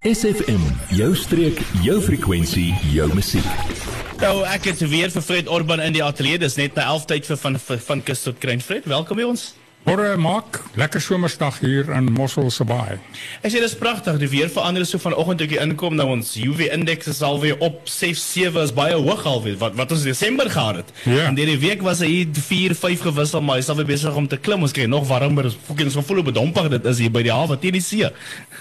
SFM, jou streek, jou frekwensie, jou musiek. Nou, ek het weer vir Fred Orban in die ateljee. Dis net na 11 tyd vir van van, van kus tot kruin. Fred, welkom by ons. Môre maak lekker somersdag hier in Mosselse Baai. Ek sê dis pragtig. Die weer verander so vanoggend toe ek inkom nou ons UV indeks is alweer op 6 7 is baie hoog alweer. Wat wat ons Desember gehad het. Ja. En hierdie week was hy 4 5 gewissel, maar hy is alweer besig om te klim. Ons kry nog warmer. Ons ons gevoel op bedompig dit is hier by die hawe teen die see.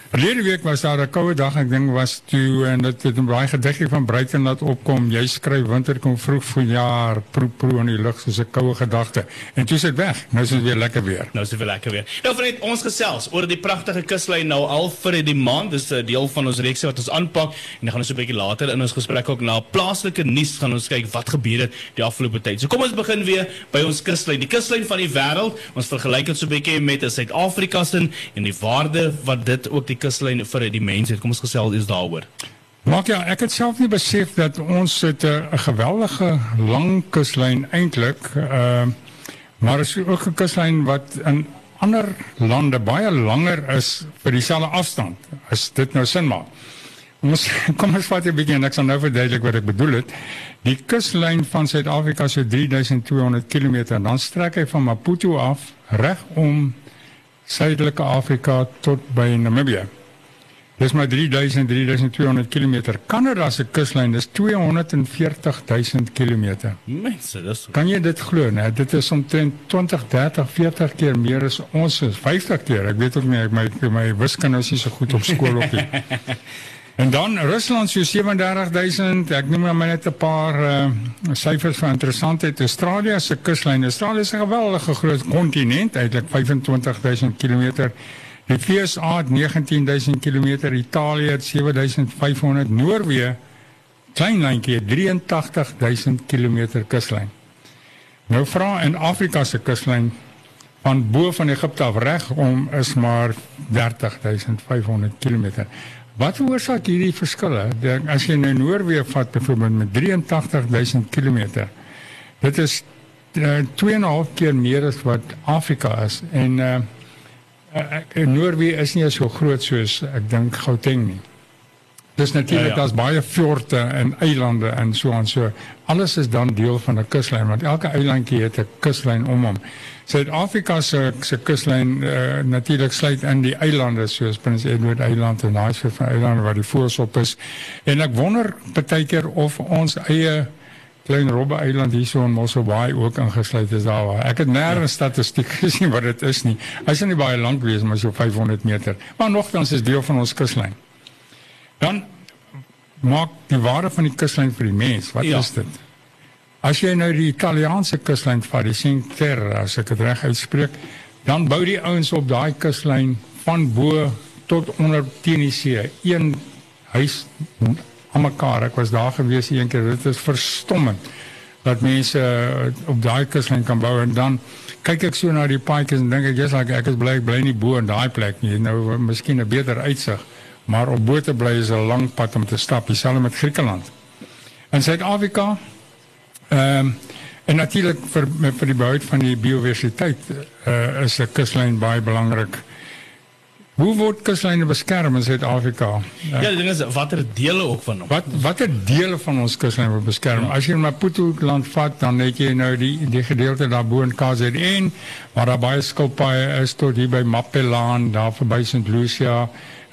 Verlede week was daar 'n koue dag, ek dink was toe en dit het 'n baie gediggie van Bruiten laat opkom. Jy skryf winter kom vroeg vanjaar, proe proe in die lug soos 'n koue gedagte. En toe is dit weg. Nou is dit weer lekker weer. Nou is dit weer lekker weer. Nou vriend, ons gesels oor die pragtige kuslyn nou al vir die maand. Dis 'n deel van ons reeks wat ons aanpak en dan gaan ons 'n bietjie later in ons gesprek ook na plaaslike nuus gaan ons kyk wat gebeur het die afgelope tyd. So kom ons begin weer by ons kuslyn. Die kuslyn van die wêreld. Ons vergelyk dit so 'n bietjie met 'n Suid-Afrika se en die waarde wat dit ook die kuslyn vir die mense het. Kom ons gesels eens daaroor. Maak ja, ek het self nie besef dat ons het 'n uh, geweldige lang kuslyn eintlik. Ehm uh, maar is ook 'n kuslyn wat in ander lande baie langer is vir dieselfde afstand. As dit nou sin maak. Ons kom ons vat 'n bietjie en ek sal nou verduidelik wat ek bedoel het. Die kuslyn van Suid-Afrika is so 3200 km. Dan strek hy van Maputo af reg om suidelike Afrika tot by Namibië. Dis maar 3000 3200 km. Kanada se kuslyn is 240000 km. Mense, dis Kan jy dit glo, né? Dit is omtrent 20, 30, 40 keer meer as ons is. 50 keer. Ek weet ook nie ek my my wiskunde is nie so goed op skool op nie. En dan Rusland so 37000. Ek noem maar net 'n paar uh, syfers van interessantheid. Australië se kuslyn. Australië is 'n geweldige groot kontinent, eintlik 25000 km. Die VSA het 19000 km, Italië het 7500, Noorwe klein landjie 83000 km kuslyn. Nou vra in Afrika se kuslyn van bo van Egipte af reg om is maar 30500 km. Wat veroorsaak hierdie verskille? Dink as jy nou Noorwe vat byvoorbeeld met 83000 km. Dit is uh, 2,5 keer meer as wat Afrika is en uh, uh, Noorwe is nie so groot soos ek dink Gauteng nie. Dis natuurlik Ja, ja. daar's baie fjorde en eilande en so aan so. Alles is dan deel van 'n kuslyn want elke eilandjie het 'n kuslyn om hom. Suid-Afrika se se kuslyn uh, natuurlik sluit in die eilande soos Prins Edward Eiland en daai soort van eilande waar die voëls op is. En ek wonder baie keer of ons eie klein Robbe eiland hierso in Mossel Bay ook ingesluit is daar. waar- Ek het nêrens statistiek gesien wat dit is nie. Hy is nie baie lank wees maar so 500 meter. Maar nogtans is deel van ons kuslyn. Dan maak die waarde van die kuslyn vir die mens. Wat Ja. is dit? As jy nou die Italiaanse kuslyn vat, die Cinque Terre, as ek dit reg uitspreek, dan bou die ouens op daai kuslyn van bo tot onder teen die see. Een huis aan mekaar. Ek was daar gewees een keer. Dit is verstommend dat mense eh, op daai kuslyn kan bou en dan kyk ek so na die paadjies en dink ek jy's like, ek is bly bly nie bo in daai plek nie. Nou miskien 'n beter uitsig, maar op bo te bly is 'n lang pad om te stap, dieselfde met Griekeland. In Suid-Afrika ehm um, en natuurlik vir vir die behoud van die biodiversiteit uh, is 'n kuslyn baie belangrik. Hoe word kuslyne beskerm in Suid-Afrika? Ja, die ding is watter dele ook van hom. Wat watter dele van ons kuslyn word beskerm? Ja. As jy Maputo land vat, dan het jy nou die die gedeelte daarbo in KZN waar daar baie skilpaaie is tot hier by Mapelaan, daar verby St. Lucia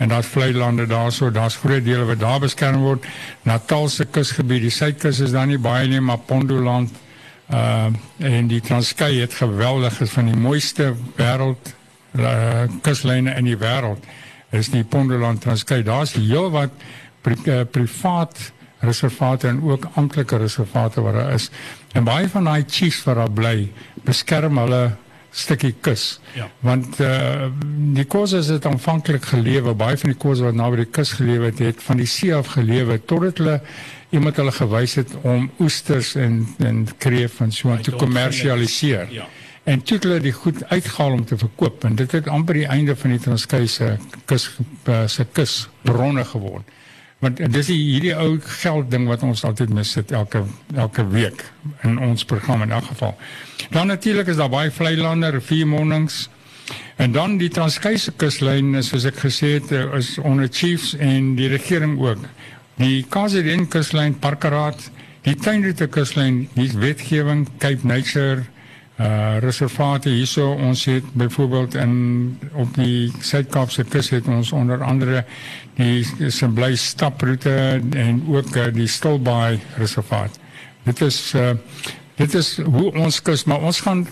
en daar's vlei lande daarso, daar's groot dele wat daar beskerm word. Natal se kusgebied, die suidkus is daar nie baie nie, maar Pondoland uh en die Transkei het geweldig is van die mooiste wêreld uh, kuslyne in die wêreld is die Pondoland Transkei. Daar's heelwat pri, uh, privaat reservate en ook amptelike reservate wat daar is. En baie van daai chiefs wat daar bly, beskerm hulle stukkie kus. Ja. Want uh, die koses het aanvanklik gelewe, baie van die koses wat naby die kus gelewe het, het van die see af gelewe totdat hulle iemand hulle gewys het om oesters en en kreef en so aan te kommersialiseer. Ja. En toe het hulle die goed uitgehaal om te verkoop en dit het amper die einde van die Transkei se kus eh, se kusbronne geword. Want dis die hierdie ou geld ding wat ons altyd mis sit elke elke week in ons program in elk geval. Dan natuurlik is daar baie vlei lande, riviermondings En dan die Transkei kuslyn soos ek gesê het eh, is onder chiefs en die regering ook. Die KZN kuslyn Parkeraad, die tuinroete kuslyn, die wetgewing Cape Nature uh reservate hierso ons het byvoorbeeld in op die Suid-Kaapse kus het ons onder andere die Semblay staproete en ook uh, die Stilbaai reservaat. Dit is uh dit is hoe ons kus maar ons gaan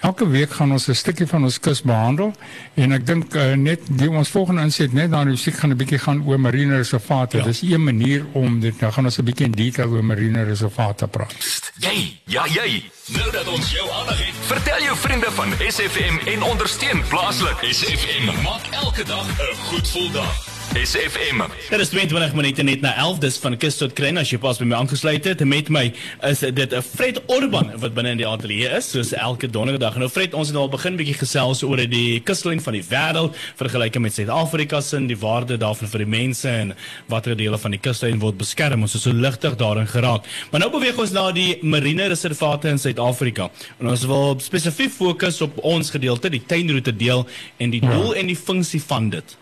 elke week gaan ons 'n stukkie van ons kus behandel en ek dink uh, net die ons volgende inset net dan musiek gaan 'n bietjie gaan oor marine reservate. Ja. Dis 'n manier om dit nou gaan ons 'n bietjie in detail oor marine reservate praat. Jy, ja jy. Nou dat ons jou aandag het, vertel jou vriende van SFM en ondersteun plaaslik. SFM maak elke dag 'n goed gevoel dag. SFM. Dit is 22 minute net na 11 dis van Kus tot Kruin as jy pas by my aangesluit het met my is dit 'n Fred Orban wat binne in die ateljee is soos elke donderdag. Nou Fred, ons het al begin bietjie gesels oor die kuslyn van die wêreld vergelyking met Suid-Afrika se en die waarde daarvan vir die mense en watter dele van die kuslyn word beskerm. Ons is so ligtig daarin geraak. Maar nou beweeg ons na die marine reservate in Suid-Afrika. En ons wil spesifiek fokus op ons gedeelte, die tuinroete deel en die doel ja. en die funksie van dit.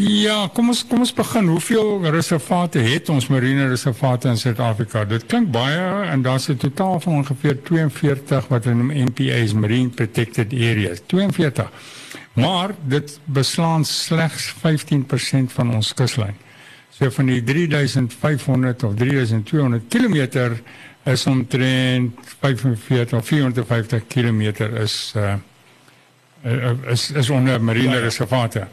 Ja, kom ons kom ons begin. Hoeveel reservate het ons marine reservate in Suid-Afrika? Dit klink baie en daar's 'n totaal van ongeveer 42 wat hulle noem MPA's, Marine Protected Areas. 42. Maar dit beslaan slegs 15% van ons kuslyn. So van die 3500 of 3200 km is omtrent 45 of 450 km is uh is is onder marine ja, ja.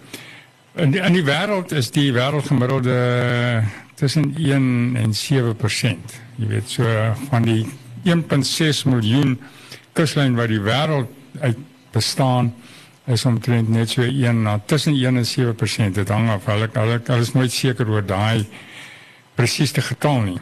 In die, in die wêreld is die wêreldgemiddelde tussen 1 en 7%. Jy weet so van die 1.6 miljoen kuslyn wat die wêreld uit bestaan is omtrent net so 1 na tussen 1 en 7%. Dit hang af. Hulle hulle is nooit seker oor daai presiese getal nie.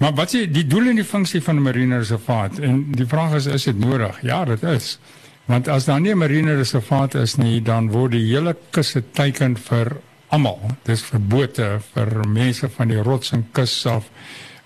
Maar wat is die doel en die funksie van 'n marine reservaat? En die vraag is is dit nodig? Ja, dit is. Want as daar nie 'n marine reservaat is nie, dan word die hele kus geteken vir almal. Dis vir bote, vir mense van die rots en kus af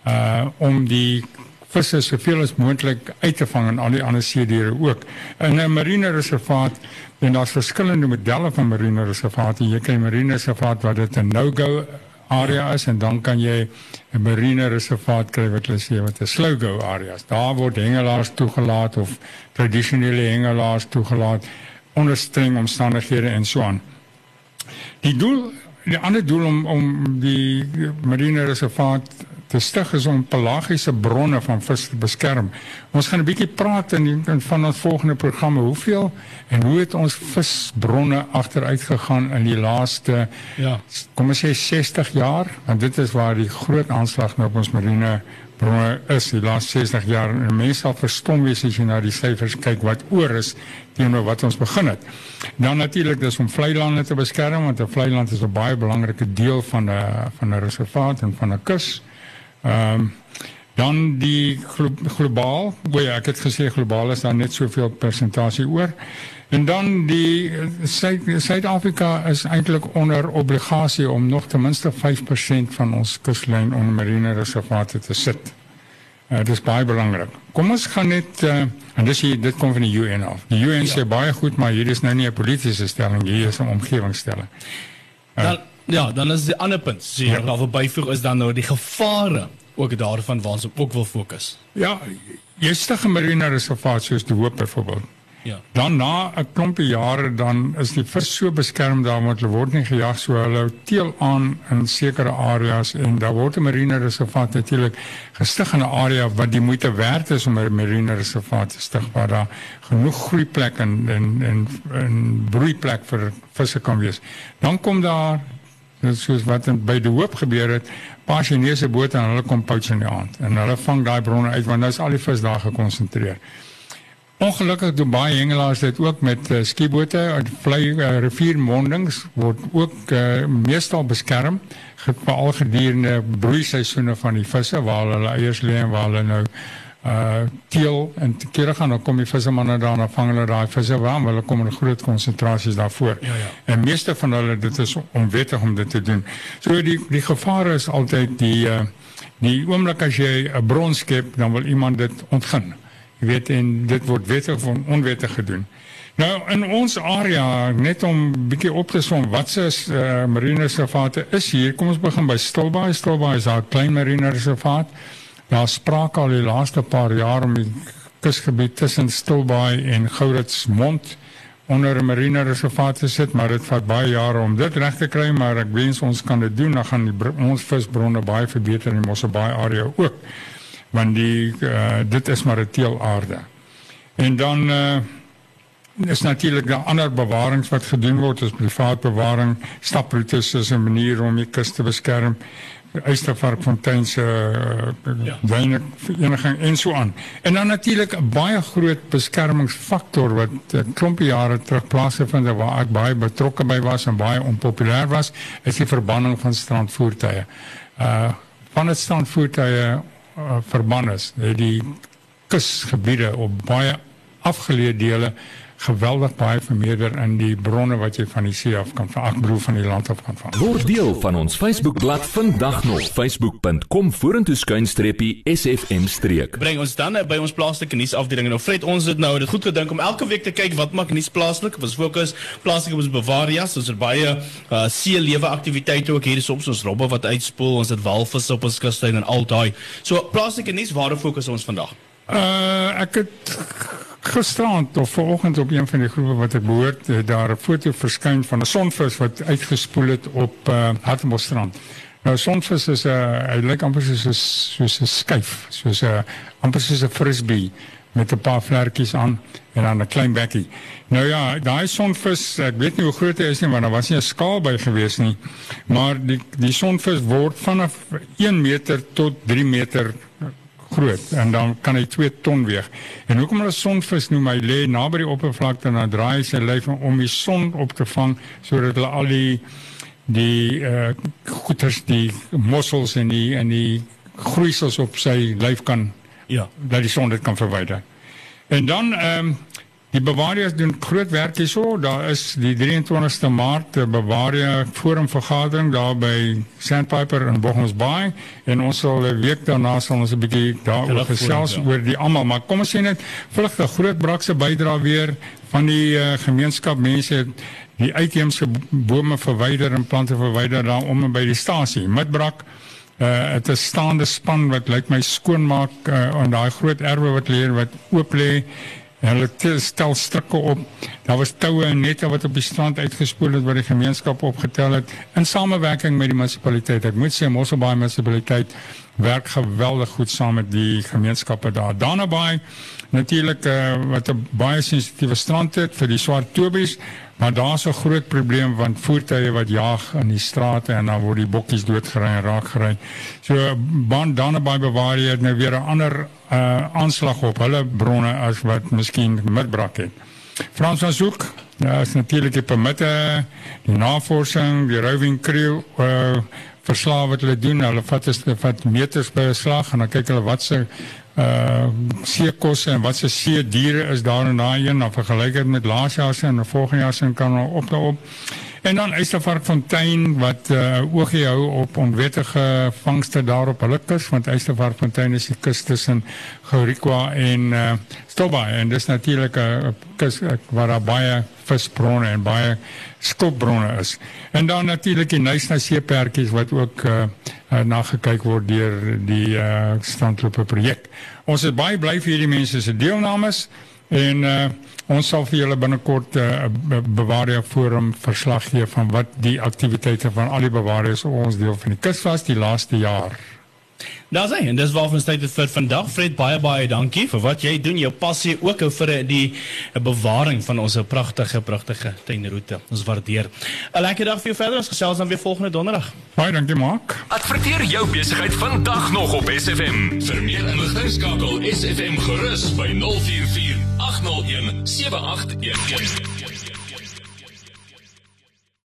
uh om die visse soveel as moontlik uit te vang en al die ander see diere ook. In 'n marine reservaat en daar's verskillende modelle van marine reservate. Jy 'n marine reservaat wat dit 'n no-go area en dan kan jy 'n marine reservaat kry wat hulle sê wat 'n slow-go areas. Daar word hengelaars toegelaat of tradisionele hengelaars toegelaat onder streng omstandighede en so aan. Die doel die ander doel om om die marine reservaat te stig is om pelagiese bronne van vis te beskerm. Ons gaan 'n bietjie praat in, van ons volgende programme hoeveel en hoe het ons visbronne agteruit gegaan in die laaste ja, kom ons sê 60 jaar, want dit is waar die groot aanslag nou op ons marine bronne is die laaste 60 jaar en mense sal verstom wees as jy na die syfers kyk wat oor is teenoor wat ons begin het. Dan natuurlik dis om vlei lande te beskerm want 'n vlei land is 'n baie belangrike deel van 'n van 'n reservaat en van 'n kus. Ehm um, dan die glo globaal, hoe ja, ek het gesê globaal is daar net soveel persentasie oor. En dan die Suid-Afrika is eintlik onder obligasie om nog ten minste 5% van ons kuslyn onder marine reservate te sit. Uh, dit is baie belangrik. Kom ons gaan net uh, en dis hier dit kom van die UN af. Die UN ja. sê baie goed, maar hier is nou nie 'n politieke stelling, hier is 'n omgewingsstelling. Uh, dan Ja, dan is die ander punt, sê jy, ja. daar verbyvoeg is dan nou die gevare ook daarvan waar ons ook wil fokus. Ja, jy stig 'n marine reservaat soos die Hoop byvoorbeeld. Ja. Dan na 'n klompie jare dan is die vis so beskerm daar want hulle word nie gejag so hulle teel aan in sekere areas en daar word 'n marine reservaat natuurlik gestig in 'n area wat die moeite werd is om 'n marine reservaat te stig waar daar genoeg groeiplek en en en, en broeiplek vir visse kan wees. Dan kom daar Dit soos wat in, by die hoop gebeur het, paar Chinese bote en hulle kom pouts in die aand en hulle vang daai bronne uit want nou is al die vis daar gekonsentreer. Ongelukkig doen baie hengelaars dit ook met uh, skiebote en vlei uh, riviermondings word ook uh, meestal beskerm veral gedurende broeiseisoene van die visse waar hulle eiers lê en waar hulle nou uh en te kere gaan dan kom die vissermanne daar en vang hulle daai visse waar hulle kom in groot konsentrasies daarvoor. Ja ja. En meeste van hulle dit is onwettig om dit te doen. So die die gevaar is altyd die uh die oomblik as jy 'n bron skep dan wil iemand dit ontgin. Jy weet en dit word wettig of onwettig gedoen. Nou in ons area net om bietjie op te som wat se uh, marine reservate is hier. Kom ons begin by Stilbaai. Stilbaai is 'n klein marine reservaat. Daar spraak al die laaste paar jaar om die kusgebied tussen Stilbaai en Gouritsmond onder 'n marine reservaat te sit, maar dit vat baie jare om dit reg te kry, maar ek wens ons kan dit doen. Dan gaan die, ons visbronne baie verbeter in die Mosselbaai area ook. Want die uh, dit is maar 'n teelaarde. En dan uh, is natuurlik daar ander bewarings wat gedoen word as privaat bewaring, staproetes is 'n manier om die kus te beskerm. Eystervarkfontein se uh, ja. vereniging en so aan. En dan natuurlik 'n baie groot beskermingsfaktor wat 'n uh, klompie jare terug plaasgevind het waar ek baie betrokke by was en baie onpopulêr was, is die verbanning van strandvoertuie. Uh van dit strandvoertuie uh, verban is, die kusgebiede op baie afgeleë dele geweldig baie vermeerder in die bronne wat jy van die see af kan van akbroe van die land af kan vang. Word deel van ons Facebookblad vandag nog facebook.com vorentoe skuinstreepie sfm streek. Bring ons dan by ons plaaslike nuusafdeling en of Fred ons het nou dit goed gedink om elke week te kyk wat maak nuus plaaslik. Ons fokus plaaslik op ons Bavaria, ons het baie uh, see lewe aktiwiteite ook hier soms ons robbe wat uitspoel, ons het walvisse op ons kuslyn en al daai. So plaaslike nuus, waar fokus ons vandag? Uh ek het gisterand of vanoggend op een van die groepe wat ek behoort, daar 'n foto verskyn van 'n sonvis wat uitgespoel het op uh Hartbeespoort. Nou sonvis is 'n uh, amper soos 'n soos 'n skyf, soos 'n amper 'n frisbee met 'n paar vlekkies aan en dan 'n klein bekkie. Nou ja, daai sonvis, ek weet nie hoe groot hy is nie, maar daar was nie 'n skaal by gewees nie. Maar die die sonvis word vanaf 1 meter tot 3 meter groot en dan kan hy 2 ton weeg. En hoekom hulle sonvis noem hy lê naby die oppervlakte en dan draai sy lyf om die son op te vang sodat hulle al die die uh goeters die mossels en die en die groeisels op sy lyf kan ja, dat die son dit kan verwyder. En dan ehm um, Die Bavaria doen groot werk hierso. Daar is die 23ste Maart 'n Bavaria forum vergadering daar by Sandpiper in Bochums Bay en ons sal 'n week daarna sal ons 'n bietjie daaroor gesels ja. oor die almal, maar kom ons sê net vlugtig groot brakse bydra weer van die uh, gemeenskap mense die uitheemse bome verwyder en plante verwyder daar om en by die stasie. Midbrak uh dit is staande span wat lyk my skoonmaak uh, aan daai groot erwe wat lê wat oop lê Hulle stel strikke op. Daar was toue en nette wat op die strand uitgespoel het wat die gemeenskap opgetel het in samewerking met die munisipaliteit. Ek moet sê Mosselbaai munisipaliteit werk geweldig goed saam met die gemeenskappe daar. Danabaai natuurlik uh, wat 'n baie sensitiewe strand het vir die swart tobies, maar daar's 'n groot probleem want voertuie wat jag in die strate en dan word die bokkies doodgery en raak gery. So baan Danabaai bewaar jy nou weer 'n ander uh, aanslag op hulle bronne as wat miskien Midbrak het. Frans van Zoek, ja, is natuurlik die permitte, die navorsing, die roving crew uh, verslae wat hulle doen. Hulle vat is wat meters per slag en dan kyk hulle wat se uh seekosse en wat se see diere is daar in daai een of vergelyk dit met laas jaar se en volgende jaar se kan op daarop. En dan is daar Varkfontein wat uh, oogie hou op onwettige vangste daar op hulle kus want Eystervarkfontein is die kus tussen Gourikwa en uh, Stobba en dis natuurlik 'n kus waar daar baie visbronne en baie skopbronne is. En dan natuurlik die Nysna seepertjies wat ook uh, uh, na gekyk word deur die uh, standlope projek. Ons is baie bly vir hierdie mense se deelnames en uh, ons sal vir julle binnekort 'n uh, bewaarde forum verslag gee van wat die aktiwiteite van al die bewaarders ons deel van die kus was die laaste jaar. Daar sê en dis waarvan ons tyd het vir vandag. Fred baie baie dankie vir wat jy doen, jou passie ook vir die bewaring van ons pragtige pragtige tuinroete. Ons waardeer. 'n Lekker dag vir jou verder. Ons gesels dan weer volgende donderdag. Baie dankie, Mark. Adverteer jou besigheid vandag nog op SFM. Vir meer inligting skakel SFM gerus by 044 801 7811.